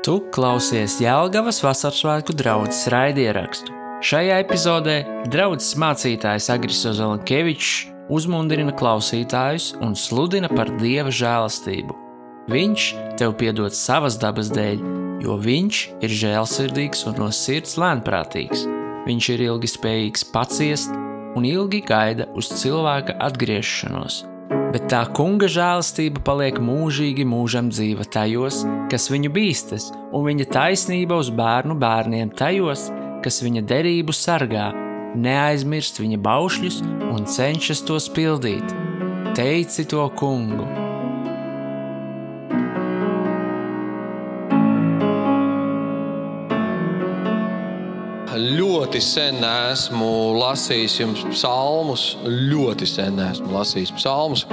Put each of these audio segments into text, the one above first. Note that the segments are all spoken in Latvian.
Tu klausies Jēlgavas vasaras svētku draugas raidierakstu. Šajā epizodē draugs mācītājs Agris Ozelankevičs uzmundrina klausītājus un sludina par Dieva žēlastību. Viņš tev piedod savas dabas dēļ, jo viņš ir žēlsirdīgs un no sirds lēnprātīgs. Viņš ir ilgi spējīgs paciest un ilgi gaida uz cilvēka atgriešanos bet tā kunga žēlastība paliek mūžīgi mūžam dzīva tajos, kas viņu bīstas, un viņa taisnība uz bērnu bērniem tajos, kas viņa derību sargā, neaizmirst viņa baušļus un cenšas tos pildīt. Teici to kungu! Ļoti sen esmu lasījis jums psalmus. Ļoti sen esmu lasījis psalmus.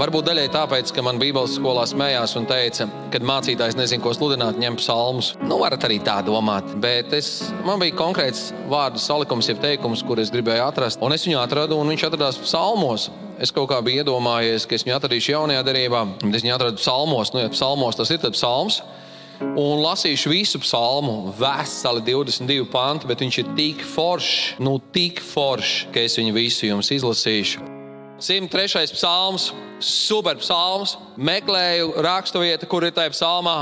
Varbūt daļai tāpēc, ka man Bībeles skolā smējās un teica, kad mācītājs nezina, ko sludināt, ņem psalmus. Nu, varat arī tā domāt, bet es, man bija konkrēts vārdu salikums, jeb teikums, kur es gribēju atrast. Un es viņu atradu, un viņš atradās psalmos. Es kaut kā biju iedomājies, ka es viņu atradīšu jaunajā darbā, bet es viņu atradu psalmos. Nu, ja psalmos tas ir psalms un lasīšu visu psalmu, veseli 22 panti, bet viņš ir tik foršs, nu tik foršs, ka es viņu visu jums izlasīšu. 103. psalms, super psalms. Meklēju raksturvietu, kur ir tajā psalmā.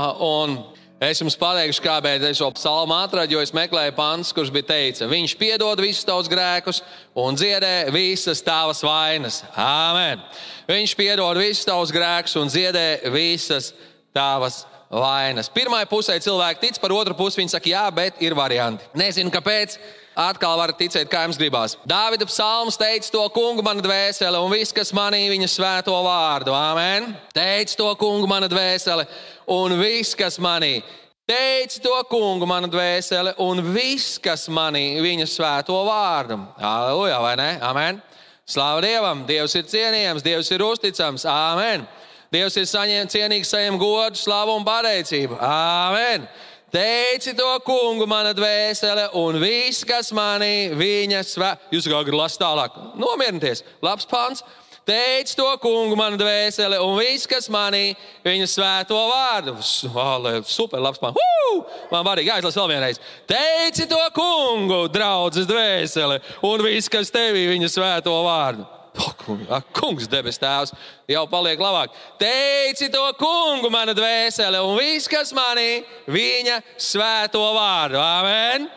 Es jums pateikšu, kāpēc es šo psalmu atradu, jo es meklēju pants, kurš bija teicis, viņš piedod visus tavus grēkus un dziedē visas tavas vainas. Amen! Viņš piedod visus tavus grēkus un dziedē visas tavas vainas vainas. Pirmā pusē cilvēki tic, par otru pusi viņi saka, jā, bet ir varianti. Nezinu, kāpēc. Atkal varat ticēt, kā jums gribās. Dāvida psalms teica to kungu, mana dvēsele, un viss, kas manī viņa svēto vārdu. Amen. Teica to kungu, mana dvēsele, un viss, kas manī. Teici to kungu, mana dvēsele, un viss, kas manī viņa svēto vārdu. Aleluja, vai ne? Amen. Slavu Dievam! Dievs ir cienījams, Dievs ir uzticams. Amen! Dievs ir saņēmis cienīgs saņem godu, slavu un pateicību. Āmen! Teici to kungu, mana dvēsele, un viss, kas manī viņa svētā. Jūs kā gribat lasīt tālāk, nomierinieties. Labs pants. Teici to kungu, mana dvēsele, un viss, kas manī viņa svēto vārdu. Super, labs pants. Uh! Man patīk, jāizlasa vēl vienreiz. Teici to kungu, draudzes dvēsele, un viss, kas tevī viņa svēto vārdu. Oh, kungs, debes tēvs, jau paliek labāk. Teici to kungu, mana dvēsele, un viss, kas manī, viņa svēto vārdu. Amen!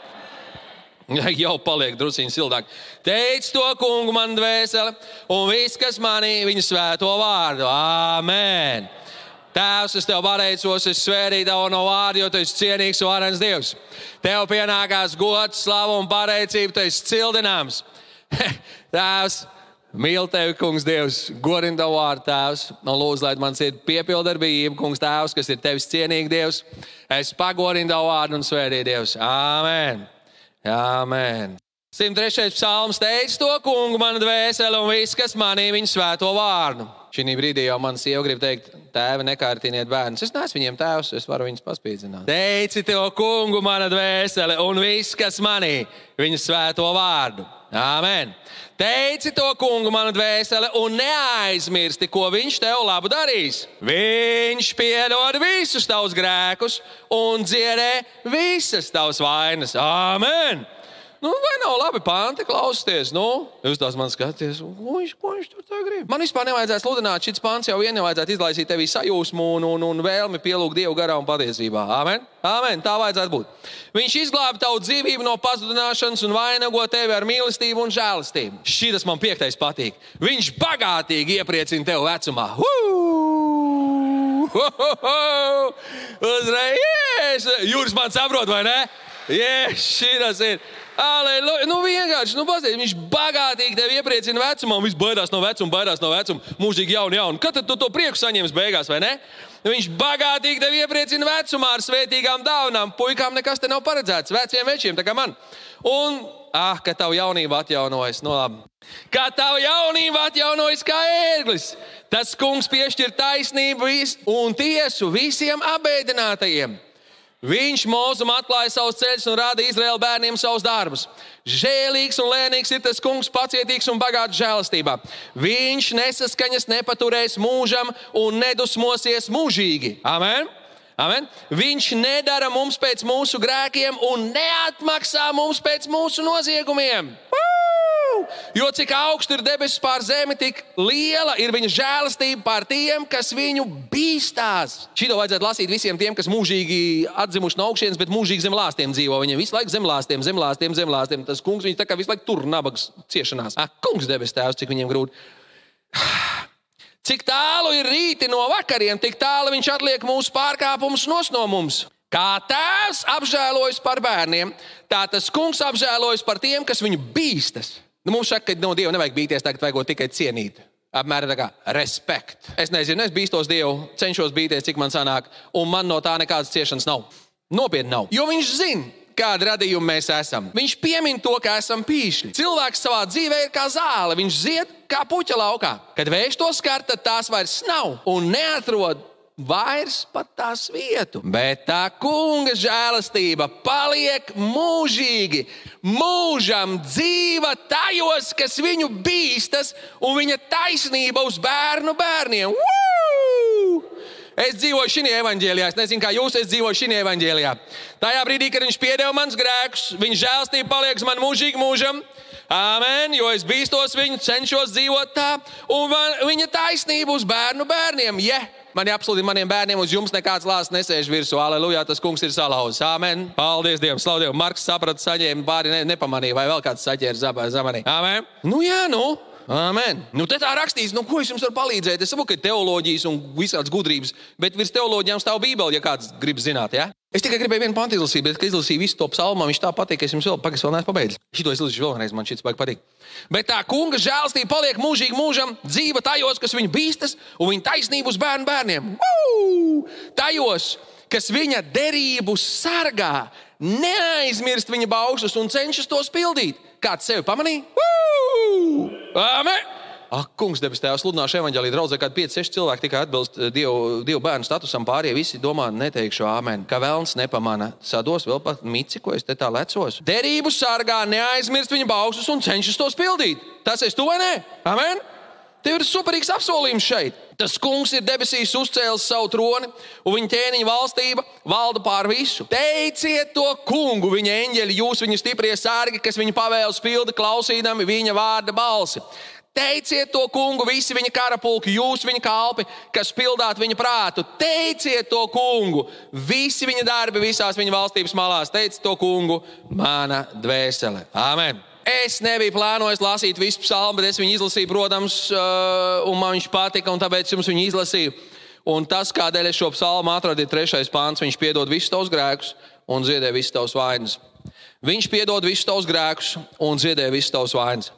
Jau paliek druskuļi sildāk. Teici to kungu, mana dvēsele, un viss, kas manī, viņa svēto vārdu. Amen! Tēvs, es tev pateicos, es svērīju tev no vārda, jo tu esi cienīgs varens Dievs. Tev pienākās gods, slava un pateicība, tu esi cildināms. Tēvs, Mīlu tevi, kungs, Dievs, godina tavu vārdu, Tēvs. Un lūdzu, lai man ir piepildarbība, kungs, Tēvs, kas ir tevis cienīgs, Dievs. Es pagodinu tavu vārdu un svētīju Dievs. Āmen! Āmen! 103. psalms teica to kungu, mana dvēsele un viss, kas manī viņa svēto vārdu. Šī brīdī jau man sieva grib teikt, tēvi, nekārtiniet bērnus. Es neesmu viņiem tēvs, es varu viņus paspīdzināt. Teici to kungu, mana dvēsele un viss, kas manī viņa svēto vārdu. Āmen! Teici to kungu, mana dvēsele, un neaizmirsti, ko viņš tev labu darīs. Viņš piedod visus tavus grēkus un dziedē visas tavas vainas. Āmen! Nu, vai nav labi panti klausīties? Nu, jūs tās man skatāties, ko viņš, ko viņš tur grib. Man vispār nevajadzētu sludināt, šis pants jau vien nevajadzētu izlaisīt tevī sajūsmu un, un, un vēlmi pielūgt Dievu garā un patiesībā. Amen. Amen. Tā vajadzētu būt. Viņš izglāba tavu dzīvību no pazudināšanas un vainago tevi ar mīlestību un žēlastību. Šis man piektais patīk. Viņš bagātīgi iepriecina tevi vecumā. Uzreiz! Jūras man saprot, vai ne? Yes, šis ir! Aleluja! Nu, vienkārši, nu, paziet, viņš bagātīgi tevi iepriecina vecumā, un viss baidās no vecuma, baidās no vecuma, mūžīgi jaunu, jaunu. Kad tad tu to prieku saņemsi beigās, vai ne? Viņš bagātīgi tevi iepriecina vecumā ar svētīgām dāvanām. Puikām nekas te nav paredzēts, veciem večiem, tā kā man. Un, ah, ka tavu jaunību atjaunojas, no nu, labi. Kā tavu jaunību atjaunojas kā ērglis. Tas kungs piešķir taisnību un tiesu visiem abēdinātajiem. Viņš mūzum atklāja savus ceļus un rāda Izraēlu bērniem savus darbus. Žēlīgs un lēnīgs ir tas kungs, pacietīgs un bagāts žēlastībā. Viņš nesaskaņas nepaturēs mūžam un nedusmosies mūžīgi. Amen! Amen. Viņš nedara mums pēc mūsu grēkiem un neatmaksā mums pēc mūsu noziegumiem. Woo! Jo cik augstu ir debesis pār zemi, tik liela ir viņa žēlastība pār tiem, kas viņu bīstās. Šito vajadzētu lasīt visiem tiem, kas mūžīgi atzimuši no augšas, bet mūžīgi zem lāstiem dzīvo. Viņiem visu laiku zem lāstiem, zem lāstiem, zem lāstiem. Tas kungs viņu tā kā visu laiku tur nabagas ciešanās. Ak, kungs debes tēvs, cik viņiem grūti. Cik tālu ir rīti no vakariem, tik tālu viņš atliek mūsu pārkāpumus no mums. Kā tēvs apžēlojas par bērniem, tā tas kungs apžēlojas par tiem, kas viņu bīstas. Nu, mums saka, ka no Dieva nevajag bīties, tagad vajag tikai cienīt. Apmēram tā kā respekt. Es nezinu, es bīstos Dievu, cenšos bīties, cik man sanāk, un man no tā nekādas ciešanas nav. Nopietni nav. Jo viņš zina, kāda radījuma mēs esam. Viņš piemin to, ka esam pīšļi. Cilvēks savā dzīvē ir kā zāle, viņš zied kā puķa laukā. Kad vējš to skar, tad tās vairs nav un neatrod vairs pat tās vietu. Bet tā kunga žēlastība paliek mūžīgi, mūžam dzīva tajos, kas viņu bīstas, un viņa taisnība uz bērnu bērniem. Woo! Es dzīvoju šajā evanģēlijā. Es nezinu, kā jūs, es dzīvoju šajā evanģēlijā. Tajā brīdī, kad viņš piedeva manus grēkus, viņa žēlstība paliek man mūžīgi mūžam. Amen, jo es bīstos viņu, cenšos dzīvot tā, un viņa taisnība uz bērnu bērniem. Yeah. Man jāapsludina maniem bērniem, uz jums nekāds lāsts nesēž virsū. Aleluja, tas kungs ir salauzis. Amen. Paldies Dievam, slavu Dievam. Marks saprata, saņēma pāri, ne, nepamanīja, vai vēl kāds saķēra zamanī. Amen. Nu jā, nu. Amen. Nu, te tā rakstīts, nu, ko es jums varu palīdzēt. Es saprotu, ka ir teoloģijas un visādas gudrības, bet virs teoloģijām stāv Bībele, ja kāds grib zināt. Ja? Es tikai gribēju vienu pantu izlasīt, bet, kad izlasīju visu to psalmu, viņš tā patīk, ka es jums vēl, pagaidām, vēl neesmu pabeidzis. Šito es izlasīšu vēlreiz, man šis patīk. Bet tā kunga žēlstība paliek mūžīgi mūžam, dzīva tajos, kas viņu bīstas, un viņa taisnība uz bērnu bērniem. Woo! Tajos, kas viņa derību sargā, neaizmirst viņa baušus un cenšas tos pildīt. Kāds sevi pamanīja? Amen! Ak, kungs, debes tēvs, sludināšu evanģēlīju draudzē, kad 5-6 cilvēki tikai atbilst eh, Dievu, Dievu bērnu statusam, pārējie visi domā, neteikšu āmen. Kā vēlns nepamana, sados vēl pat mici, ko es te tā lecos. Derību sargā, neaizmirst viņa baušus un cenšas tos pildīt. Tas es to vai nē? Amen! Tev ir superīgs apsolījums šeit. Tas kungs ir debesīs uzcēlis savu troni, un viņa ķēniņa valstība valda pār visu. Teiciet to kungu, viņa eņģeļi, jūs viņa stiprie sārgi, kas viņa pavēles pilda, klausīdami viņa vārda balsi. Teiciet to kungu, visi viņa karapulki, jūs viņa kalpi, kas pildāt viņa prātu. Teiciet to kungu, visi viņa darbi visās viņa valstības malās. Teiciet to kungu, mana dvēsele. Amen! Es nebiju plānojis lasīt visu psalmu, bet es viņu izlasīju, protams, uh, un man viņš patika, un tāpēc jums viņu izlasīju. Un tas, kādēļ es šo psalmu atradu, ir trešais pāns. Viņš piedod visus tavus grēkus un ziedē visus tavus vainas. Viņš piedod visus tavus grēkus un ziedē visus tavus vainas.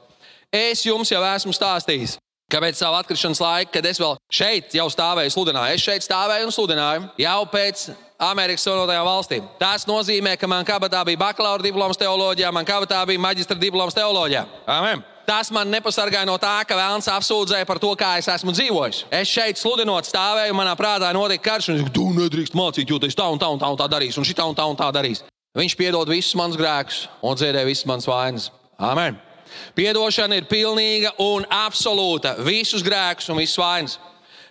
Es jums jau esmu stāstījis, ka pēc sava atkrišanas laika, kad es vēl šeit jau stāvēju, sludināju, es šeit stāvēju un sludināju jau pēc Amerikas Savienotajām valstīm. Tas nozīmē, ka man kabatā bija bakalaura diploms teoloģijā, man kabatā bija maģistra diploms teoloģijā. Amen. Tas man nepasargāja no tā, ka vēlams apsūdzēja par to, kā es esmu dzīvojis. Es šeit sludinot, stāvēju, manā prātā notika karš, un viņš teica, tu nedrīkst mācīt, jo tas tā un tā un tā, un tā darīs, un šī tā un tā un tā darīs. Viņš piedod visus manus grēkus un dziedē visas manas vainas. Amen. Piedošana ir pilnīga un absolūta. Visus grēkus un visas vainas.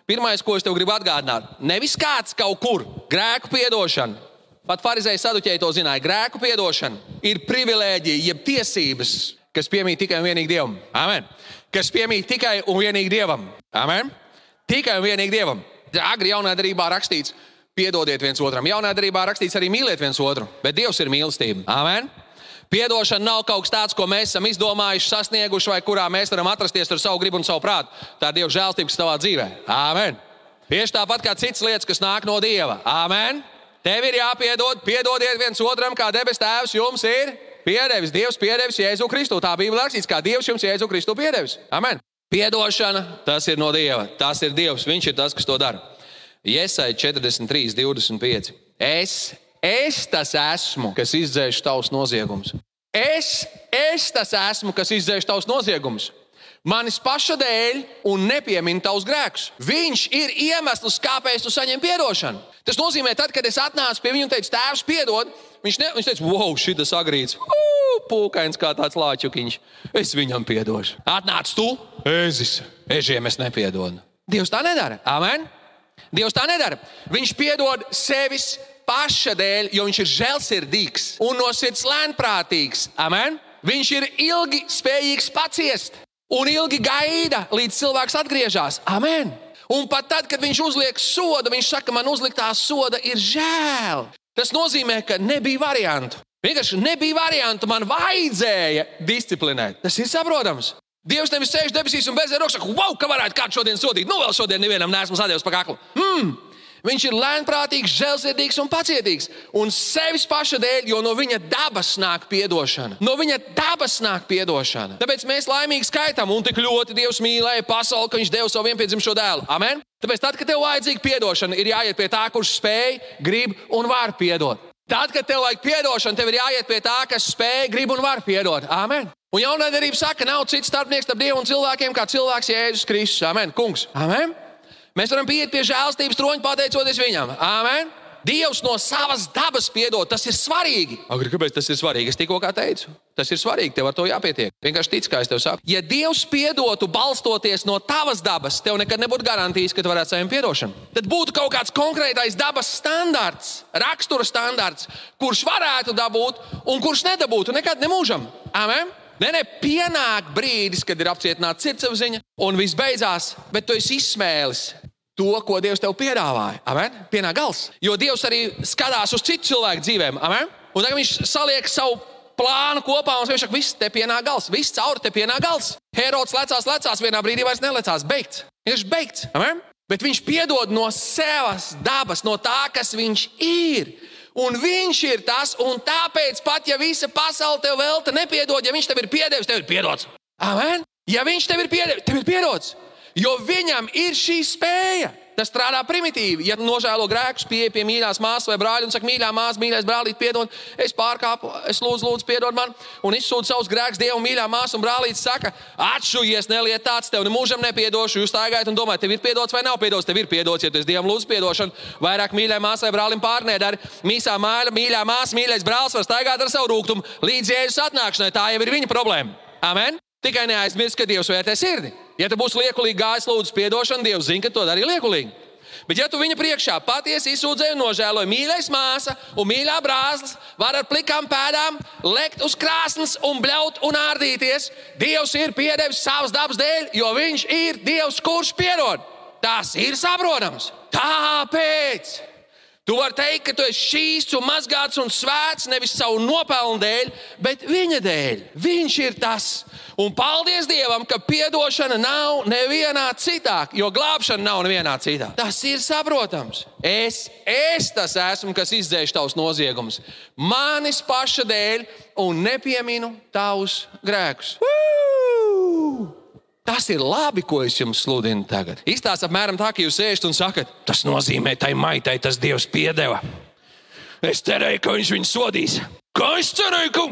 Pirmais, ko es tev gribu atgādināt, nevis kāds kaut kur grēku piedošana. Pat Pharizēji saduķēji to zināja. Grēku piedošana ir privilēģija, jeb tiesības, kas piemīt tikai un vienīgi Dievam. Amen. Kas piemīt tikai un vienīgi Dievam. Amen. Tikai un vienīgi Dievam. Agri jaunā darbā rakstīts, piedodiet viens otram. Jaunā darbā rakstīts arī mīliet viens otru, bet Dievs ir mīlestība. Amen. Piedošana nav kaut kas tāds, ko mēs esam izdomājuši, sasnieguši, vai kurā mēs varam atrasties ar savu gribu un savu prātu. Tā ir Dieva žēlstība savā dzīvē. Amen. Tieši tāpat kā citas lietas, kas nāk no Dieva. Amen. Tev ir jāpiedod, piedodiet viens otram, kā debes Tēvs jums ir piedevis. Dievs piedevis Jēzu Kristu. Tā bija rakstīts, kā Dievs jums Jēzu Kristu piedevis. Amen. Piedošana, tas ir no Dieva. Tas ir Dievs. Viņš ir tas, kas to dara. Iesai 43, 25. Es Es tas esmu, kas izdzēš tavus noziegumus. Es, es tas esmu, kas izdzēš tavus noziegumus. Manis paša dēļ un nepiemin tavus grēkus. Viņš ir iemesls, kāpēc tu saņem atdošanu. Tas nozīmē, tad, kad es atnācu pie viņa un teicu, Tēvs, piedod, viņš, ne, viņš teica, wow, šis agrīts, pūkains kā tāds lāčukiņš. Es viņam piedošu. Atnāc tu, ezis, ežiem es nepiedodu. Dievs tā nedara. Amen! Dievs tā nedara. Viņš piedod sevis paša dēļ, jo viņš ir žēlsirdīgs un no sirds lēnprātīgs. Amen. Viņš ir ilgi spējīgs paciest un ilgi gaida, līdz cilvēks atgriežas. Amen. Un pat tad, kad viņš uzliek sodu, viņš saka, man uzliktā soda ir žēl. Tas nozīmē, ka nebija variantu. Vienkārši nebija variantu, man vajadzēja disciplinēt. Tas ir saprotams. Dievs nevis sēž debesīs un bezē rokas, saka, wow, ka varētu kādu šodien sodīt. Nu, vēl šodien nevienam nesmu sadēvis pa kaklu. Mm. Viņš ir lēnprātīgs, žēlsirdīgs un pacietīgs. Un sevis paša dēļ, jo no viņa dabas nāk atdošana. No viņa dabas nāk atdošana. Tāpēc mēs laimīgi skaitām, un tik ļoti Dievs mīlēja pasauli, ka viņš deva savu vienpiedzimušo dēlu. Amen! Tāpēc, tad, kad tev vajadzīga atdošana, ir jāiet pie tā, kurš spēj, grib un var piedot. Tad, kad tev vajag atdošanu, tev ir jāiet pie tā, kas spēj, grib un var piedot. Amen! Un jaunā darbība saka, nav cits starpnieks starp Dievu un cilvēkiem, kā cilvēks Jēzus Kristus. Amen! Kungs! Amen! Mēs varam pieiet pie žēlstības troņa pateicoties viņam. Amen! Dievs no savas dabas piedod, tas ir svarīgi. Agri, kāpēc tas ir svarīgi? Es tikko teicu, tas ir svarīgi, tev ar to jāpietiek. Vienkārši tic, kā es tev saku. Ja Dievs piedotu balstoties no tavas dabas, tev nekad nebūtu garantijas, ka tu varētu saņemt atdošanu. Tad būtu kaut kāds konkrētais dabas standarts, rakstura standarts, kurš varētu dabūt un kurš nedabūtu nekad nemūžam. Amen! Nē, nē, pienāk brīdis, kad ir apcietināta sirdsapziņa, un viss beidzās, bet tu esi izsmēlis to, ko Dievs tev piedāvāja. Amen? Pienāk gals. Jo Dievs arī skatās uz citu cilvēku dzīvēm. Amen? Un tagad viņš saliek savu plānu kopā, un viņš saka, viss te pienāk gals, viss cauri te pienāk gals. Herods lecās, lecās, vienā brīdī vairs nelecās. Beigts. Viņš ir beigts. Amen? Bet viņš piedod no savas dabas, no tā, kas viņš ir. Un viņš ir tas, un tāpēc pat ja visa pasaule tev velta nepiedod, ja viņš tev ir piedevis, tev ir piedots. Amen! Ja viņš tev ir piedevis, tev ir piedots. Jo viņam ir šī spēja. Tas strādā primitīvi. Ja nožēlo grēkus, pieeja pie mīļās māsas vai brāļa un saka, mīļā māsa, mīļais brālīt, piedod, es pārkāpu, es lūdzu, lūdzu, piedod man, un izsūdzu savus grēkus Dievam, mīļā māsa un brālītis saka, atšujies, neliet tāds, tev nemūžam nepiedošu. Jūs staigājat un domājat, tev ir piedots vai nav piedots, tev ir piedots, ja tu esi Dievam lūdzu piedošanu. Vairāk mīļai māsai, brālim pārnēdari, mīsā māja, mīļā māsa, mīļais brālis var staigāt ar savu rūkumu līdz jēzus atnākšanai. Tā jau ir viņa problēma. Amen! Tikai neaizmirst, ka Dievs vērtē sirdi. Ja tu būsi liekulīgi gājis, lūdzu, atdošanu, Dievs zina, ka to darīja liekulīgi. Bet, ja tu viņa priekšā patiesi izsūdzēji un nožēloji, mīļais māsa un mīļā brāzlis, var ar plikām pēdām lekt uz krāsnes un bļaut un ārdīties, Dievs ir piedevis savas dabas dēļ, jo Viņš ir Dievs, kurš piedod. Tas ir saprotams. Tāpēc Tu vari teikt, ka tu esi šīs un mazgāts un svēts nevis savu nopelnu dēļ, bet viņa dēļ. Viņš ir tas. Un paldies Dievam, ka atdošana nav nevienā citā, jo glābšana nav nevienā citā. Tas ir saprotams. Es, es tas esmu, kas izdzēš tavus noziegumus. Manis paša dēļ un nepieminu tavus grēkus. Woo! Tas ir labi, ko es jums sludinu tagad. Izstāsta apmēram tā, ka jūs sēžat un sakat, tas nozīmē, tai maitai tas Dievs piedeva. Es cerēju, ka viņš viņu sodīs. Kā es cerēju, ka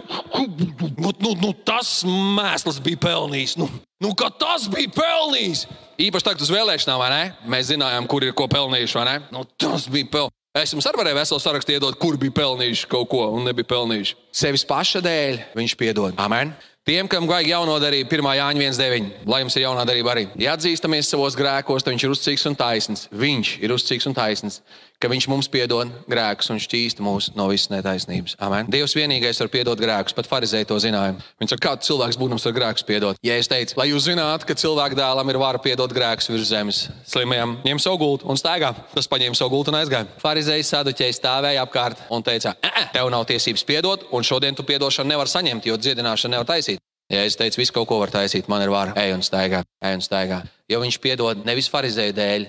nu, nu, nu, tas mēsls bija pelnījis. Nu, nu, ka tas bija pelnījis. Īpaši tagad uz vēlēšanām, vai ne? Mēs zinājām, kur ir ko pelnījuši, vai ne? Nu, tas bija pelnījis. Es jums arī varēju veselu sarakstu iedot, kur bija pelnījuši kaut ko un nebija pelnījuši. Sevis paša dēļ viņš piedod. Amen. Tiem, kam vajag jauno darību, 1. Jāņa 1,9. Lai jums ir jaunā darība arī. Ja atzīstamies savos grēkos, tad viņš ir uzticīgs un taisns. Viņš ir uzticīgs un taisns ka Viņš mums piedod grēkus un šķīst mūs no visas netaisnības. Amen. Dievs vienīgais var piedot grēkus, pat farizēji to zināja. Viņš saka, kāds cilvēks būdams ar grēkus piedot. Ja es teicu, lai jūs zinātu, ka cilvēka dēlam ir vara piedot grēkus virs zemes, slimajam ņem savu gultu un staigā. Tas paņēma savu gultu un aizgāja. Farizējs saduķēji stāvēja apkārt un teica, tev nav tiesības piedot, un šodien tu piedošanu nevar saņemt, jo dziedināšanu nevar taisīt. Ja es teicu, visu kaut ko var taisīt, man ir vara, ej un staigā, ej un staigā. Jo viņš piedod nevis farizēju dēļ,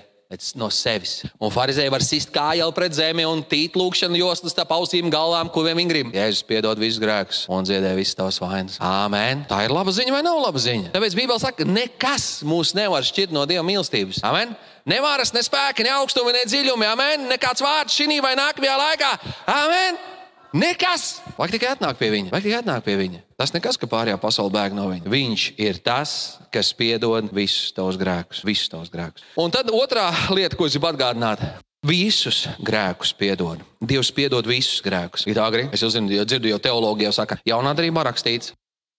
no sevis. Un farizēji var sist kāju pret zemi un tīt lūkšanu jostas starp ausīm, galvām, ko vien grib. Jēzus piedod visus grēkus un dziedē visas tavas vainas. Āmen. Tā ir laba ziņa vai nav laba ziņa? Tāpēc Bībele saka, ka nekas mūs nevar šķirt no Dieva mīlestības. Amen. Nevaras, ne spēki, ne augstumi, ne dziļumi. Amen. Nekāds vārds šī vai nākamajā laikā. Amen. Nekas. Vajag tikai atnākt pie viņa. Vajag tikai atnākt pie viņa. Tas nekas, ka pārējā pasaule bēg no viņa. Viņš ir tas, kas piedod visus tavus grēkus. Visus tavus grēkus. Un tad otrā lieta, ko es gribu atgādināt. Visus grēkus piedod. Dievs piedod visus grēkus. Ir ka es uzzinu, jo dzirdu, jau teoloģija jau saka, jaunā darbā rakstīts,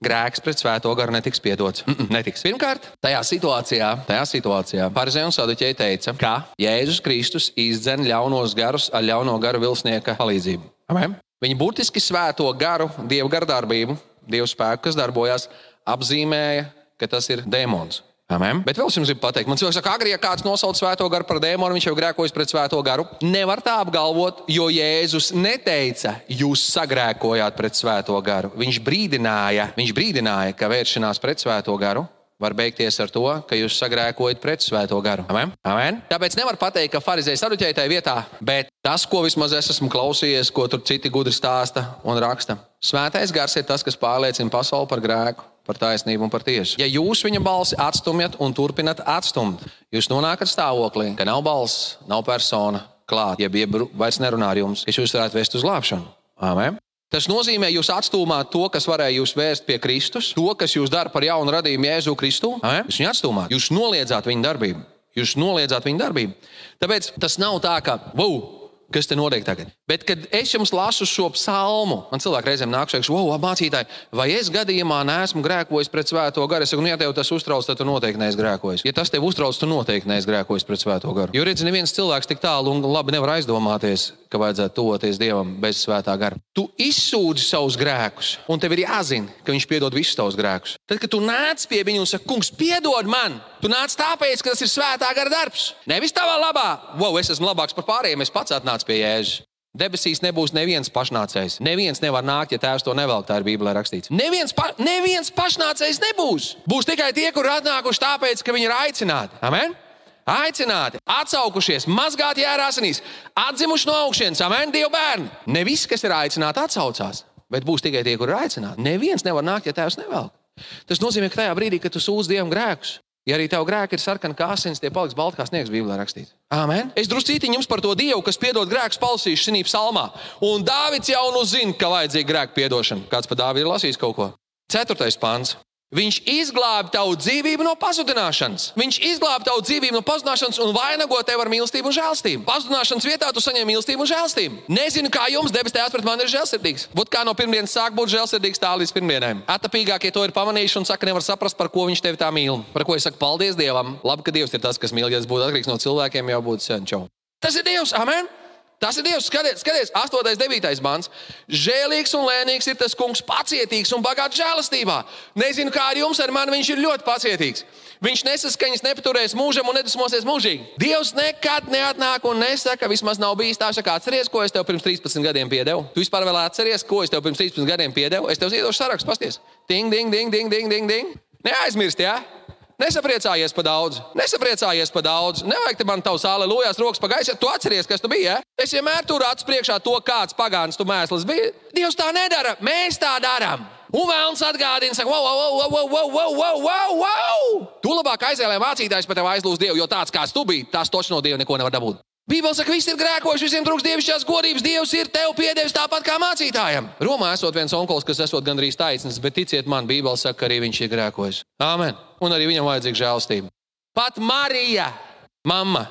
grēks pret svēto garu netiks piedots. Mm -mm, netiks. Pirmkārt, tajā situācijā, tajā situācijā Pārzē un Saduķei teica, ka Jēzus Kristus izdzen ļaunos garus ar ļauno garu vilsnieka palīdzību. Amen. Viņi burtiski svēto garu, dievu gardarbību, dievu spēku, kas darbojas, apzīmēja, ka tas ir demons. Amen. Bet vēl es jums gribu pateikt, man cilvēks saka, agri, ja kāds nosauc svēto garu par dēmonu, viņš jau grēkojas pret svēto garu. Nevar tā apgalvot, jo Jēzus neteica, jūs sagrēkojāt pret svēto garu. Viņš brīdināja, viņš brīdināja ka vēršanās pret svēto garu var beigties ar to, ka jūs sagrēkojat pret svēto garu. Amen? Amen? Tāpēc nevar pateikt, ka farizēji saruķēja tajā vietā, bet tas, ko vismaz es esmu klausījies, ko tur citi gudri stāsta un raksta. Svētais gars ir tas, kas pārliecina pasauli par grēku par taisnību un par tiesu. Ja jūs viņa balsi atstumjat un turpinat atstumt, jūs nonākat stāvoklī, ka nav balss, nav persona klāt, jeb, jeb vairs nerunā ar jums, kas jūs varētu vest uz glābšanu. Amen. Tas nozīmē, jūs atstūmāt to, kas varēja jūs vērst pie Kristus, to, kas jūs dara par jaunu radījumu Jēzu Kristu. Jūs viņu atstūmāt, jūs noliedzāt viņa darbību. Jūs noliedzāt viņa darbību. Tāpēc tas nav tā, ka, wow, kas te notiek tagad. Bet, kad es jums lasu šo psalmu, man cilvēki reizēm nāk šeit, wow, mācītāji, vai es gadījumā neesmu grēkojis pret svēto garu? Es saku, nu, ja tev tas uztrauc, tad tu noteikti neesi grēkojis. Ja tas tev uztrauc, tu noteikti neesi grēkojis pret svēto garu. Jo redzi, neviens cilvēks tik tālu un labi nevar aizdomāties, ka vajadzētu tuvoties Dievam bez svētā gara. Tu izsūdzi savus grēkus, un tev ir jāzina, ka Viņš piedod visus tavus grēkus. Tad, kad tu nāc pie viņa un saki, Kungs, piedod man, tu nāc tāpēc, ka tas ir svētā gara darbs. Nevis tavā labā, wow, es esmu labāks par pārējiem, es pats atnācu pie Jēzus. Debesīs nebūs neviens pašnācējs. Neviens nevar nākt, ja tēvs to nevēl. Tā ir Bībelē rakstīts. Neviens, pa, neviens pašnācējs nebūs. Būs tikai tie, kur atnākuši tāpēc, ka viņi ir aicināti. Amen? Aicināti, atsaukušies, mazgāti jērāsinīs, atzimuši no augšas, amen, Dieva bērni. Ne visi, kas ir aicināti, atsaucās, bet būs tikai tie, kur ir aicināti. Neviens nevar nākt, ja tēvs nevēl. Tas nozīmē, ka tajā brīdī, kad tu sūdz Dievam grēkus, Ja arī tev grēki ir sarkani kā asins, tie paliks balti kā sniegs, Bībelē rakstīts. Amen. Es druscīti jums par to Dievu, kas piedod grēkus, palasīšu šajā psalmā. Un Dāvids jau nu zina, ka vajadzīga grēka piedošana. Kāds par Dāvidu ir lasījis kaut ko? Ceturtais pāns. Viņš izglāba tavu dzīvību no pazudināšanas. Viņš izglāba tavu dzīvību no pazudināšanas un vainago tevi ar mīlestību un žēlstību. Pazudināšanas vietā tu saņem mīlestību un žēlstību. Nezinu, kā jums debes tēvs pret mani ir žēlsirdīgs. Būt kā no pirmdienas sāk būt žēlsirdīgs tā līdz pirmdienai. Atapīgākie to ir pamanījuši un saka, nevar saprast, par ko viņš tevi tā mīl. Par ko es saku, paldies Dievam. Labi, ka Dievs ir tas, kas mīl. Ja tas būtu atkarīgs no cilvēkiem, jau būtu sen čau. Tas ir Dievs. Amen! Tas ir Dievs. Skaties, skaties 8, 9 mans. Žēlīgs un lēnīgs ir tas kungs, pacietīgs un bagāts žēlastībā. Nezinu, kā ar jums, ar mani viņš ir ļoti pacietīgs. Viņš nesaskaņas, nepaturēs mūžam un nedusmosies mūžīgi. Dievs nekad neatnāk un nesaka, vismaz nav bijis tā, ka atceries, ko es tev pirms 13 gadiem piedevu. Tu vispār vēl atceries, ko es tev pirms 13 gadiem piedevu. Es tev iedošu sarakstu, pasties. Ding, ding, ding, ding, ding, ding, ding. Neaizmirst, jā. Ja? Nesapriecājies par daudz, nesapriecājies par daudz. Nevajag te man tavs alelujas, rokas pagaisa. Tu atceries, kas tu biji. Ja? Es vienmēr turu acis priekšā to, kāds pagāns tu mēsls bija. Dievs tā nedara, mēs tā darām. Un vēlams atgādina, saka, wow, wow, wow, wow, wow, wow, wow, wow. Tu labāk aizēlē mācītājs par tevi aizlūdz Dievu, jo tāds kāds tu biji, tās toči no Dieva neko nevar dabūt. Bībeli saka, ka visi ir grēkojuši, visiem trūks dievišķās godības. Dievs ir tev piedevis tāpat kā mācītājam. Romā esot viens onkulis, kas esot gandrīz taisnīgs, bet ticiet man, Bībeli saka, ka arī viņš ir grēkojis. Āmen. Un arī viņam vajadzīga žēlstība. Pat Marija, mamma.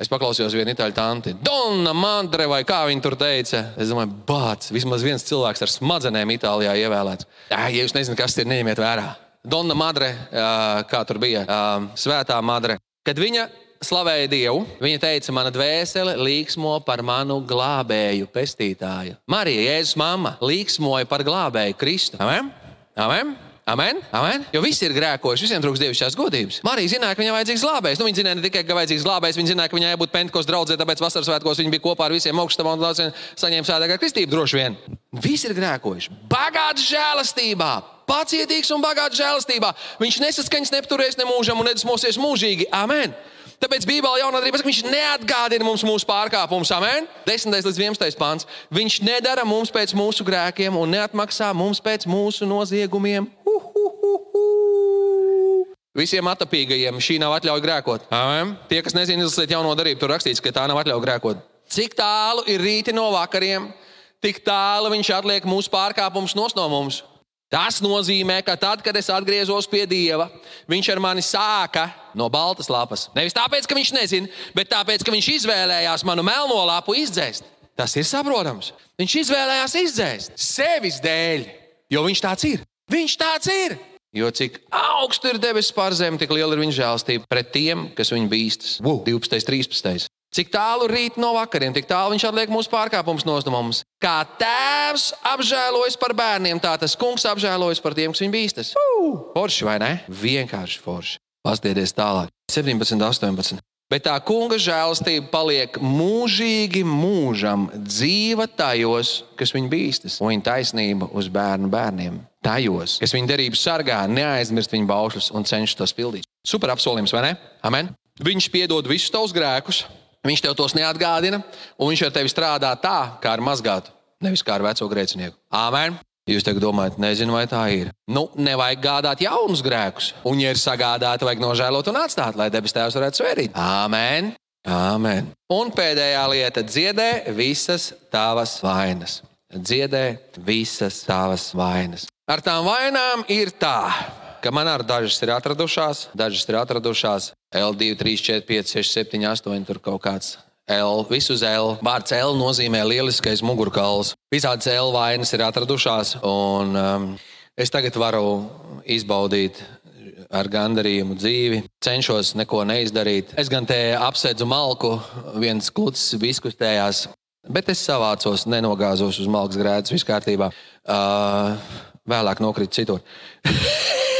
Es paklausījos vienu itāļu tanti. Donna Mandre, vai kā viņa tur teica. Es domāju, bācis, vismaz viens cilvēks ar smadzenēm Itālijā ievēlēts. Jā, ja jūs nezināt, kas ir, neņemiet vērā. Donna Madre, kā tur bija, svētā Madre. Kad viņa slavēja Dievu. Viņa teica, mana dvēsele līksmo par manu glābēju, pestītāju. Marija, Jēzus mamma, līksmoja par glābēju Kristu. Amen? Amen? Amen? Amen? Jo visi ir grēkojuši, visiem trūks dievišķās godības. Marija zināja, ka viņai vajadzīgs glābējs. Nu, viņa zināja ne tikai, ka vajadzīgs glābējs, viņa zināja, ka viņai jābūt pentkos draudzē, tāpēc vasaras svētkos viņa bija kopā ar visiem augstam un saņēma svētākā kristību droši vien. Visi ir grēkojuši. Bagāts žēlastībā, pacietīgs un bagāts žēlastībā. Viņš nesaskaņas nepaturēs ne mūžam un nedusmosies mūžīgi. Amen! Tāpēc Bībelē jaunā darbā viņš neatgādina mums mūsu pārkāpumus. Amen. 10. līdz 11. pāns. Viņš nedara mums pēc mūsu grēkiem un neatmaksā mums pēc mūsu noziegumiem. Uh, uh, uh, uh. Visiem atapīgajiem šī nav atļauja grēkot. Amen. Tie, kas nezina, izlasiet jauno darību, tur rakstīts, ka tā nav atļauja grēkot. Cik tālu ir rīti no vakariem, tik tālu viņš atliek mūsu pārkāpumus no mums. Tas nozīmē, ka tad, kad es atgriezos pie Dieva, Viņš ar mani sāka no baltas lapas. Nevis tāpēc, ka viņš nezina, bet tāpēc, ka viņš izvēlējās manu melno lapu izdzēst. Tas ir saprotams. Viņš izvēlējās izdzēst sevis dēļ, jo viņš tāds ir. Viņš tāds ir. Jo cik augstu ir debesis pār zemi, tik liela ir viņa žēlastība pret tiem, kas viņu bīstas. 12, 13. Cik tālu rīt no vakariem, tik tālu viņš atliek mūsu pārkāpumus no mums. Kā tēvs apžēlojas par bērniem, tā tas kungs apžēlojas par tiem, kas viņu bīstas. Forši vai ne? Vienkārši forši. Pastieties tālāk. 17, 18. Bet tā kunga žēlastība paliek mūžīgi mūžam, dzīva tajos, kas viņu bīstas, un viņa taisnība uz bērnu bērniem. Tajos, kas viņa derības sargā, neaizmirst viņa baušļus un cenšas tos pildīt. Super apsolījums, vai ne? Amen. Viņš piedod visus tavus grēkus, viņš tev tos neatgādina, un viņš ar tevi strādā tā, kā ar mazgātu, nevis kā ar veco grēcinieku. Amen. Jūs tagad domājat, nezinu, vai tā ir. Nu, nevajag gādāt jaunus grēkus. Un, ja ir sagādāti, vajag nožēlot un atstāt, lai debes Tēvs varētu svērīt. Amen! Amen. Un pēdējā lieta - dziedē visas tavas vainas. Dziedē visas tavas vainas. Ar tām vainām ir tā, ka man ar dažas ir atradušās, dažas ir atradušās L2, 3, 4, 5, 6, 7, 8, tur kaut kāds L, visu L. Vārds L nozīmē lieliskais mugurkauls. Visādas L vainas ir atradušās, un um, es tagad varu izbaudīt ar gandarījumu dzīvi. Cenšos neko neizdarīt. Es gan te apsēdzu malku, viens klucis diskutējās, bet es savācos, nenogāzos uz malkas grēdas, viss kārtībā. Uh, vēlāk nokrita citur.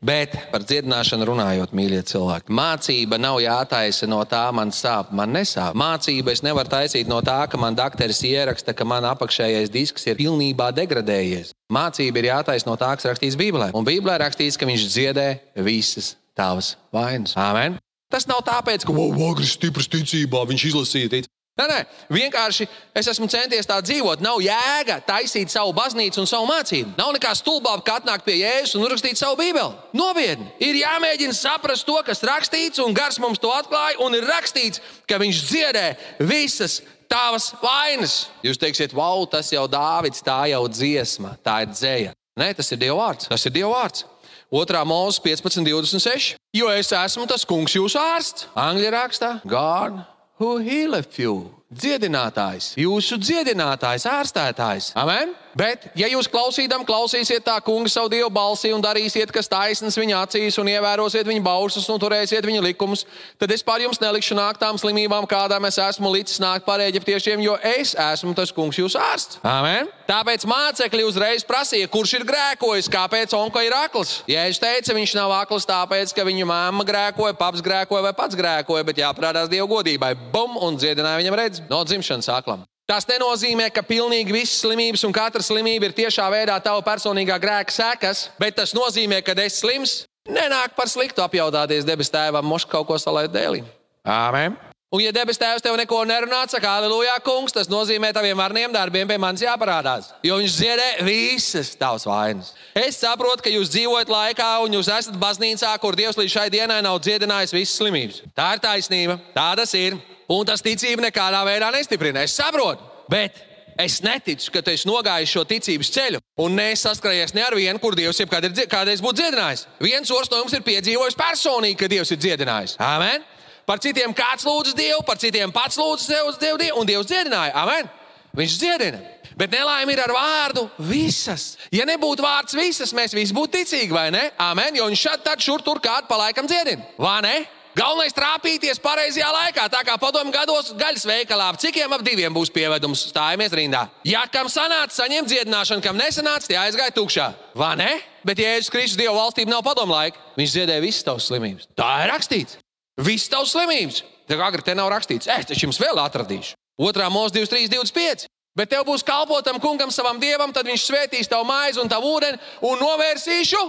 Bet par dziedināšanu runājot, mīļie cilvēki, mācība nav jātaisa no tā, man sāp, man nesāp. Mācība es nevaru taisīt no tā, ka man dakteris ieraksta, ka man apakšējais disks ir pilnībā degradējies. Mācība ir jātaisa no tā, kas rakstīts Bībelē. Un Bībelē rakstīts, ka viņš dziedē visas tavas vainas. Amen! Tas nav tāpēc, ka Vāgris ir stiprs ticībā, viņš izlasīja tic. Nē, nē, vienkārši es esmu centies tā dzīvot. Nav jēga taisīt savu baznīcu un savu mācību. Nav nekā stulbāk, kā atnākt pie Jēzus un uzrakstīt savu Bībeli. Nopietni, ir jāmēģina saprast to, kas rakstīts, un gars mums to atklāja. Un ir rakstīts, ka viņš dziedē visas tavas vainas. Jūs teiksiet, wow, tas jau Dāvids, tā jau dziesma, tā ir dzēja. Nē, tas ir Dieva vārds. Tas ir Dieva vārds. 2. mūzika 15, 26. Jo es esmu tas kungs, jūsu ārsts. Angļu rakstā, God who healeth you. Dziedinātājs, jūsu dziedinātājs, ārstētājs. Amen? Bet, ja jūs klausīdam, klausīsiet tā kunga savu dievu balsi un darīsiet, kas taisnīgs viņa acīs, un ievērosiet viņa baušus un turēsiet viņa likumus, tad es pār jums nelikšu nākt tām slimībām, kādām es esmu līdz nākt par eģiptiešiem, jo es esmu tas kungs jūsu ārsts. Amen? Tāpēc mācekļi uzreiz prasīja, kurš ir grēkojis, kāpēc onka ir akls. Ja es teicu, viņš nav akls, tāpēc, ka viņa mamma grēkoja, paps grēkoja vai pats grēkoja, bet jāprādās Dieva godībai. Bum! Un dziedināja viņam redz no dzimšanas aklam. Tas nenozīmē, ka pilnīgi visas slimības un katra slimība ir tiešā veidā tava personīgā grēka sekas, bet tas nozīmē, ka es slims, nenāk par sliktu apjaudāties debes tēvam, moš kaut ko salēt dēlī. Āmen! Un, ja debes tēvs tev neko nerunā, saka, aleluja, kungs, tas nozīmē, ka taviem varniem darbiem pie manis jāparādās. Jo viņš dziedē visas tavas vainas. Es saprotu, ka jūs dzīvojat laikā, un jūs esat baznīcā, kur Dievs līdz šai dienai nav dziedinājis visas slimības. Tā ir taisnība, tā tas ir un tas ticību nekādā veidā nestiprina. Es saprotu, bet es neticu, ka tu esi nogājis šo ticības ceļu un nesaskarajies ne ar vienu, kur Dievs jebkad ir kādreiz būtu dziedinājis. Viens otrs no jums ir piedzīvojis personīgi, ka Dievs ir dziedinājis. Amen! Par citiem kāds lūdz Dievu, par citiem pats lūdz Dievu, Dievu, un Dievs dziedināja. Amen! Viņš dziedina. Bet nelaime ir ar vārdu visas. Ja nebūtu vārds visas, mēs visi būtu ticīgi, vai ne? Amen! Jo viņš šad, tad, šur, tur kādu palaikam dziedina. Vai ne? Galvenais trāpīties pareizajā laikā, tā kā padomju gados gaļas veikalā. Cikiem ap diviem būs pievedums, stājamies rindā. Ja kam sanāca saņemt dziedināšanu, kam nesanāca, tie aizgāja tukšā. Vai ne? Bet Jēzus Kristus Dieva valstība nav padomu laika. Viņš dziedēja visas tavas slimības. Tā ir rakstīts. Visas tavas slimības. Tā kā agri te nav rakstīts, es taču jums vēl atradīšu. Otrā mūzika 23, 25. Bet tev būs kalpotam kungam, savam dievam, tad viņš svētīs tavu maizi un tavu ūdeni un novērsīšu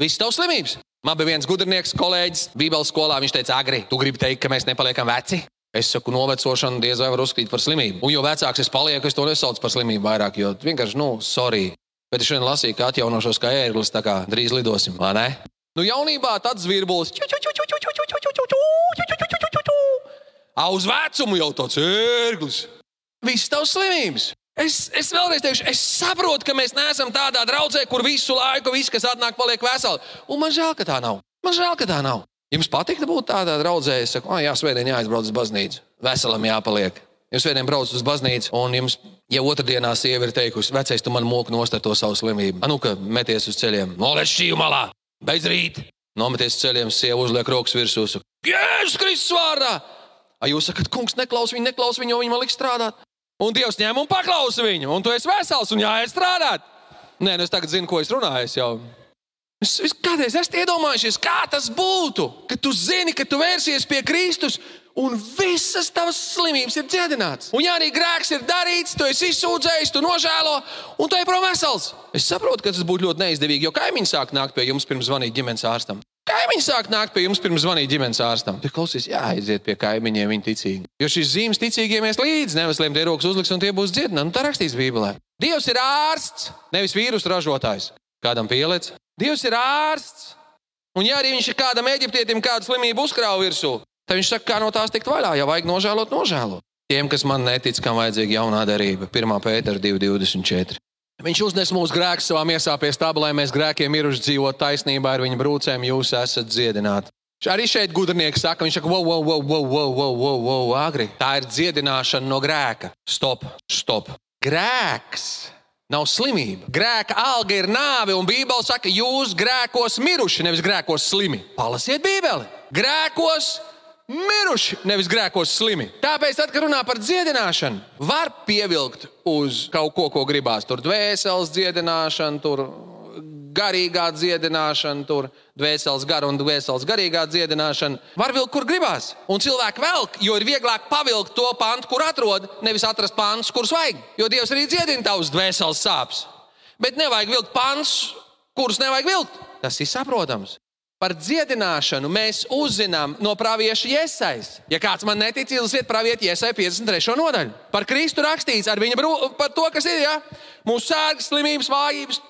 visas tavas slimības. Man bija viens gudrinieks, kolēģis, Bībeles skolā. Viņš teica, Agri, tu gribi teikt, ka mēs nepaliekam veci? Es saku, novecošanu diez vai var uzskatīt par slimību. Un jo vecāks es palieku, es to nesaucu par slimību vairāk, jo vienkārši, nu, sorry. Bet es šodien lasīju, ka atjaunošos kā ērglis, tā kā drīz lidosim, vai ne? Nu, jaunībā tāds virbulis. A uz vecumu jau tāds ērglis. Viss tavs slimības. Es, es vēlreiz teikšu, es saprotu, ka mēs neesam tādā draudzē, kur visu laiku viss, kas atnāk, paliek veseli. Un man žēl, ka tā nav. Man žēl, ka tā nav. Jums patīk būt tādā draudzē, es saku, ah, jā, svētdien jāizbrauc uz baznīcu. Veselam jāpaliek. Jūs vieniem braucat uz baznīcu, un jums, ja otrdienā sieva ir teikusi, vecais, tu man moki nost ar to savu slimību. Anu, ka meties uz ceļiem, noliec šī malā, beidz rīt. Nometies uz ceļiem, sieva uzliek rokas virsū. Jēzus Kristus vārdā! A jūs sakat, kungs, neklaus viņu, neklaus viņu, jo viņi man liks strādāt. Un Dievs ņem un paklausa viņu, un tu esi vesels un jāiet strādāt. Nē, nu es tagad zinu, ko es runāju. Es jau Es, es kādreiz esmu iedomājies, kā tas būtu, ka tu zini, ka tu vērsies pie Kristus. Un visas tavas slimības ir dziedināts. Un, ja arī grēks ir darīts, tu esi izsūdzējis, tu nožēlo, un tu ej prom vesels. Es saprotu, ka tas būtu ļoti neizdevīgi, jo kaimiņš sāk nākt pie jums pirms zvanīt ģimenes ārstam. Kaimiņš sāk nākt pie jums pirms zvanīt ģimenes ārstam. Tur klausīs, jāaiziet pie kaimiņiem, viņi ticīgi. Jo šīs zīmes ticīgiem ies līdzi, nevesliem tie rokas uzliks un tie būs dziedināti. Nu, tā rakstīts Bībelē. Dievs ir ārsts, nevis vīrusu ražotājs. Kādam pieliec? Dievs ir ārsts. Un, ja arī viņš ir kādam eģiptietim kādu slimību uzkrāja virsū, tad viņš saka, kā no tās tikt vaļā. Ja vajag nožēlot, nožēlot. Tiem, kas man netic, kam vajadzīga jaunā derība, 1. pētera 2,24. Viņš uznes mūsu grēkus savā miesā pie stāba, lai mēs grēkiem miruši dzīvot taisnībā ar viņa brūcēm, jūs esat dziedināti. Arī šeit gudrnieks saka, viņš saka, wow, wow, wow, wow, wow, wow, wow, wow, agri. Tā ir dziedināšana no grēka. Stop, stop. Grēks nav slimība. Grēka alga ir nāve, un Bībele saka, jūs grēkos miruši, nevis grēkos slimi. Palasiet Bībeli. Grēkos miruši, nevis grēkos slimi. Tāpēc, tad, kad runā par dziedināšanu, var pievilkt uz kaut ko, ko gribās. Tur dvēseles dziedināšana, tur garīgā dziedināšana, tur dvēseles gara un dvēseles garīgā dziedināšana. Var vilkt, kur gribās. Un cilvēki velk, jo ir vieglāk pavilkt to pantu, kur atrod, nevis atrast pantus, kurus vajag. Jo Dievs arī dziedina tavus dvēseles sāpes. Bet nevajag vilkt pantus, kurus nevajag vilkt. Tas ir saprotams. Par dziedināšanu mēs uzzinām no pravieša iesais. Ja kāds man netic, izlasiet pravieti iesai 53. nodaļu. Par Kristu rakstīts ar viņa brū, par to, kas ir ja? mūsu sērgas, slimības, vājības.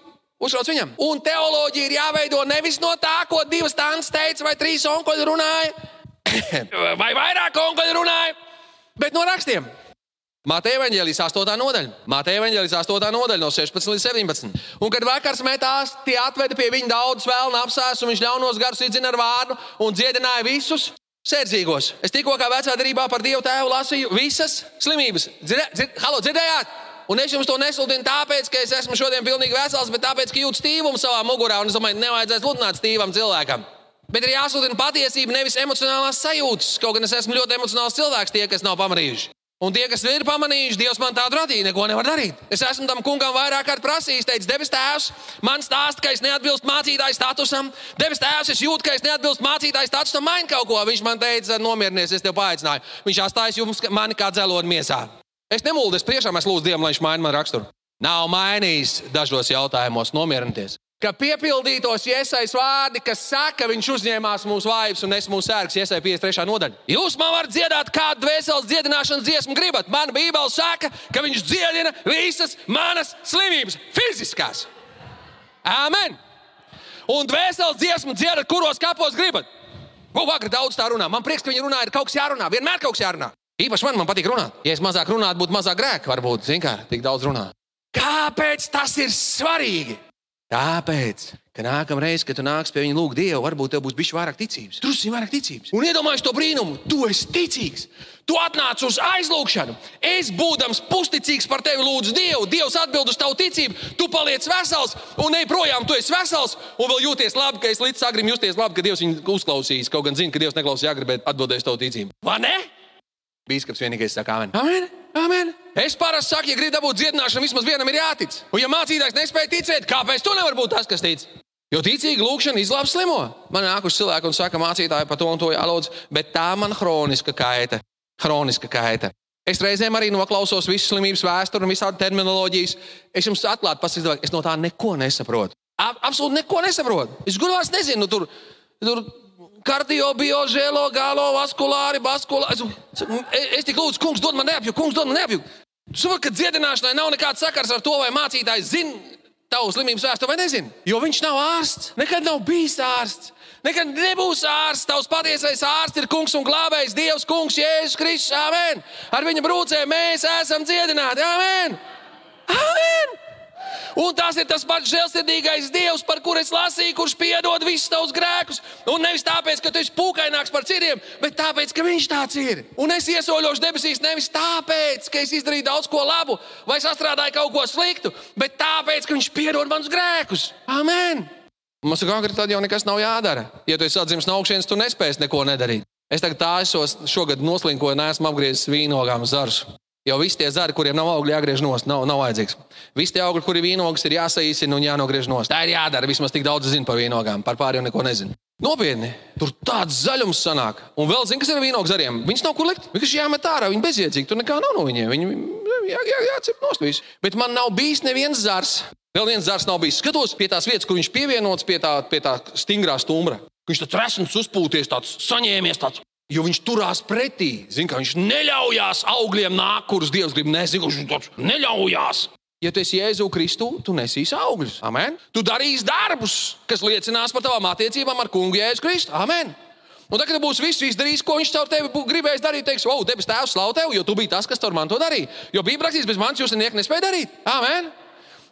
Uzrauc viņam. Un teoloģija ir jāveido nevis no tā, ko divas tānas teica, vai trīs onkuļi runāja, vai vairāk onkuļi runāja, bet no rakstiem. Mateja evanģēlijas 8. nodaļa. Mateja evanģēlijas 8. nodaļa no 16 līdz 17. Un, kad vakars metās, tie atveda pie viņa daudz vēlnu apsēs, un viņš ļaunos garus iedzina ar vārdu un dziedināja visus sērdzīgos. Es tikko kā vecā darbā par Dievu tēvu lasīju visas slimības. Dzird, dzird, halo, dzirdējāt? Un es jums to nesludinu tāpēc, ka es esmu šodien pilnīgi vesels, bet tāpēc, ka jūtu stīvumu savā mugurā. Un es domāju, nevajadzēs sludināt stīvam cilvēkam. Bet ir jāsludina patiesība, nevis emocionālās sajūtas. Kaut gan es esmu ļoti emocionāls cilvēks, tie, kas nav pamanījuši. Un tie, kas ir pamanījuši, Dievs man tādu radīja, neko nevar darīt. Es esmu tam kungam vairāk kārt prasījis, teicis, debes tēvs, man stāsta, ka es neatbilstu mācītāju statusam. Debes tēvs, es jūtu, ka es neatbilstu mācītāju statusam, maini kaut ko. Viņš man teica, nomierinies, es tev paaicināju. Viņš atstājas jums mani kā dzeloni miesā. Es nemuldu, es tiešām esmu lūdzu Dievam, lai viņš maina man raksturu. Nav mainījis dažos jautājumos, nomierinieties ka piepildītos iesais vārdi, kas saka, viņš uzņēmās mūsu vājības un es mūsu sērgas iesai 53. nodaļa. Jūs man varat dziedāt kādu dvēseles dziedināšanas dziesmu gribat. Mana bībele saka, ka viņš dziedina visas manas slimības, fiziskās. Amen! Un dvēseles dziesmu dziedat, kuros kapos gribat. Vakar daudz tā runā? Man prieks, ka viņi runā, ir kaut kas jārunā. Vienmēr kaut kas jārunā. Īpaši man, man patīk runāt. Ja es mazāk runātu, būtu mazāk grēka, varbūt, zin kā, tik daudz runā. Kāpēc tas ir svarīgi? Tāpēc, ka nākamā reize, kad tu nāks pie viņa lūgt Dievu, varbūt tev būs bijis vairāk ticības. Tur ir vairāk ticības. Un iedomājieties to brīnumu, tu esi ticīgs. Tu atnāc uz aizlūgšanu. Es, būdams pusticīgs par tevi, lūdzu Dievu. Dievs atbild uz tavu ticību. Tu paliec vesels, un ej projām, tu esi vesels, un vēl jūties labi, ka es līdz sagrim justies labi, ka Dievs viņu uzklausīs. Kaut gan zinu, ka Dievs neklausīs agri, bet atbildēs tavu ticību. Vai ne? Bīskaps vienīgais saka, amen. amen. Amen. Es parasti saku, ja gribi dabūt dziedināšanu, vismaz vienam ir jātic. Un, ja mācītājs nespēja ticēt, kāpēc tu nevari būt tas, kas tic? Jo ticīga lūkšana izglāb slimo. Man nāk uz cilvēku un saka, mācītāji, par to un to jālūdz, bet tā man hroniska kaita. Hroniska kaita. Es reizēm arī noklausos visu slimības vēsturi un visādi terminoloģijas. Es jums atklāti pasaku, es no tā neko nesaprotu. Absolūti neko nesaprotu. Es gudrās nezinu, nu, tur, tur kardiobiožēlo, galo, vaskulāri, vaskulāri. Es, es tik lūdzu, kungs, dod man neapjūgu, kungs, dod man neapjūgu. Tu saproti, ka dziedināšanai nav nekāds sakars ar to, vai mācītājs zina tavu slimības vēsturi vai nezina. Jo viņš nav ārsts, nekad nav bijis ārsts. Nekad nebūs ārsts. Tavs patiesais ārsts ir kungs un glābējs, Dievs, kungs, Jēzus Kristus. Amen. Ar viņa brūcēm mēs esam dziedināti. Amen. Amen. Un tas ir tas pats žēlsirdīgais Dievs, par kuru es lasīju, kurš piedod visus tavus grēkus. Un nevis tāpēc, ka tu esi pūkaināks par citiem, bet tāpēc, ka viņš tāds ir. Un es iesoļošu debesīs nevis tāpēc, ka es izdarīju daudz ko labu vai sastrādāju kaut ko sliktu, bet tāpēc, ka viņš piedod manus grēkus. Amen! Mums agrāk tad jau nekas nav jādara. Ja tu esi atzīmis no augšas, tu nespēsi neko nedarīt. Es tagad tā esos, šogad noslinkoju, neesmu apgriezis vīnogām zarus. Jau visi tie zari, kuriem nav augļi, jāgriež nost, nav, nav vajadzīgs. Visi tie augļi, kuriem vīnogas ir jāsaīsina un jānogriež nost. Tā ir jādara. Vismaz tik daudz zinu par vīnogām, par pārējiem neko nezinu. Nopietni, tur tāds zaļums sanāk. Un vēl zini, kas ir vīnogas zariem. Viņus nav kur likt. Viņš jāmet ārā, viņi bezjēdzīgi. Tur nekā nav no viņiem. Viņi jā, jā, jācep nost visu. Bet man nav bijis neviens zars. Vēl viens zars nav bijis. Skatos pie tās vietas, kur viņš pievienots pie tā, pie tā stingrā stumbra. Viņš tāds resns, uzpūties, tāds saņēmies, tāds Jo viņš turās pretī. Zin, viņš neļaujās augļiem nākt, kurus Dievs grib nesīt. Viņš tāds neļaujās. Ja tu esi Jēzu Kristu, tu nesīsi augļus. Amen. Tu darīsi darbus, kas liecinās par tavām attiecībām ar kungu Jēzu Kristu. Amen. Un tagad, kad būs viss izdarījis, ko viņš caur tevi gribēs darīt, teiks, o, debes Tēvs, slavu tevi, jo tu biji tas, kas tur man to darīja. Jo bija rakstīts, bez manis jūs neko nespēja darīt. Amen.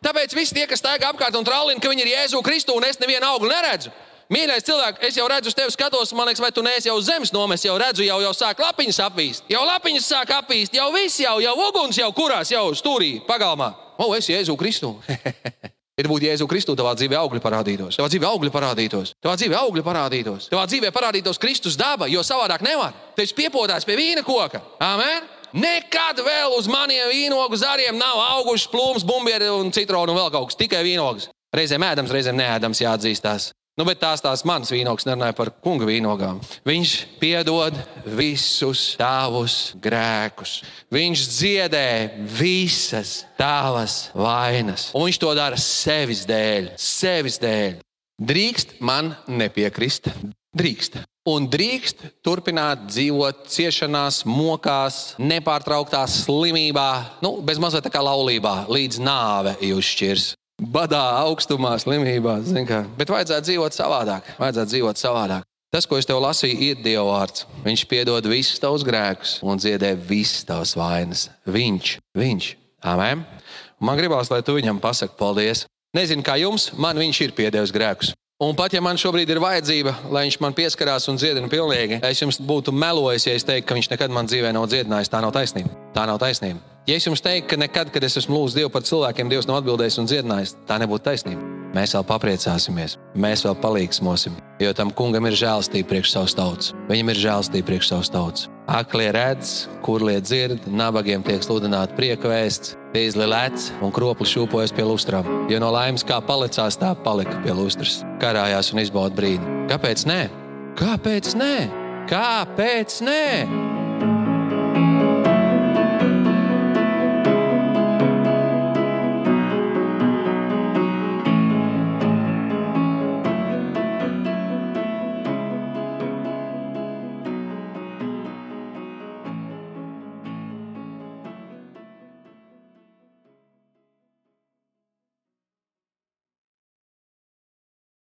Tāpēc visi tie, kas staigā apkārt un trālina, ka viņi ir Jēzu Kristu un es nevienu auglu neredzu, Mīļais cilvēks, es jau redzu, tevi skatos, man liekas, vai tu neesi jau zemes nomes, jau redzu, jau, jau sāk lapiņas apvīst. Jau lapiņas sāk apvīst, jau viss, jau, jau uguns jau kurās, jau stūrī, pagalmā. O, es Jēzu Kristu. Ir būt Jēzu Kristu, tavā dzīvē augļi parādītos. Tavā dzīvē augļi parādītos. Tavā dzīvē augļi parādītos. Tavā dzīvē parādītos Kristus daba, jo savādāk nevar. Tu esi piepodājis pie vīna koka. Amen! Nekad vēl uz maniem vīnogu zariem nav augušas plūms, bumbieri un citronu un vēl kaut kas. Tikai vīnogas. Reizēm ēdams, reizēm neēdams jāatzīstās. Nu, bet tās tās manas vīnogas nerunāja par kunga vīnogām. Viņš piedod visus tavus grēkus. Viņš dziedē visas tavas vainas. Un viņš to dara sevis dēļ. Sevis dēļ. Drīkst man nepiekrist. Drīkst. Un drīkst turpināt dzīvot ciešanās, mokās, nepārtrauktā slimībā, nu, bez mazliet tā kā laulībā, līdz nāve jūs šķirs badā, augstumā, slimībā. Bet vajadzētu dzīvot savādāk. Vajadzētu dzīvot savādāk. Tas, ko es tev lasīju, ir Dieva vārds. Viņš piedod visus tavus grēkus un dziedē visas tavas vainas. Viņš, viņš. Amen. Man gribās, lai tu viņam pasaki paldies. Nezinu, kā jums, man viņš ir piedevis grēkus. Un pat ja man šobrīd ir vajadzība, lai viņš man pieskarās un dziedina pilnīgi, es jums būtu melojis, ja es teiktu, ka viņš nekad man dzīvē nav dziedinājis. Tā nav taisnība. Tā nav taisnība. Ja es jums teiktu, ka nekad, kad es esmu lūdzis Dievu par cilvēkiem, Dievs nav atbildējis un dziedinājis, tā nebūtu taisnība. Mēs vēl papriecāsimies, mēs vēl palīgsmosim, jo tam kungam ir žēlstība priekš savas tautas. Viņam ir žēlstība priekš savas tautas. Aklie redz, kurlie dzird, nabagiem tiek sludināta prieka vēsts, tīzli lec un kropli šūpojas pie lustrām. Jo no laimes kā palicās, tā palika pie lustras. Karājās un izbauda brīdi. Kāpēc nē? Kāpēc nē? Kāpēc nē?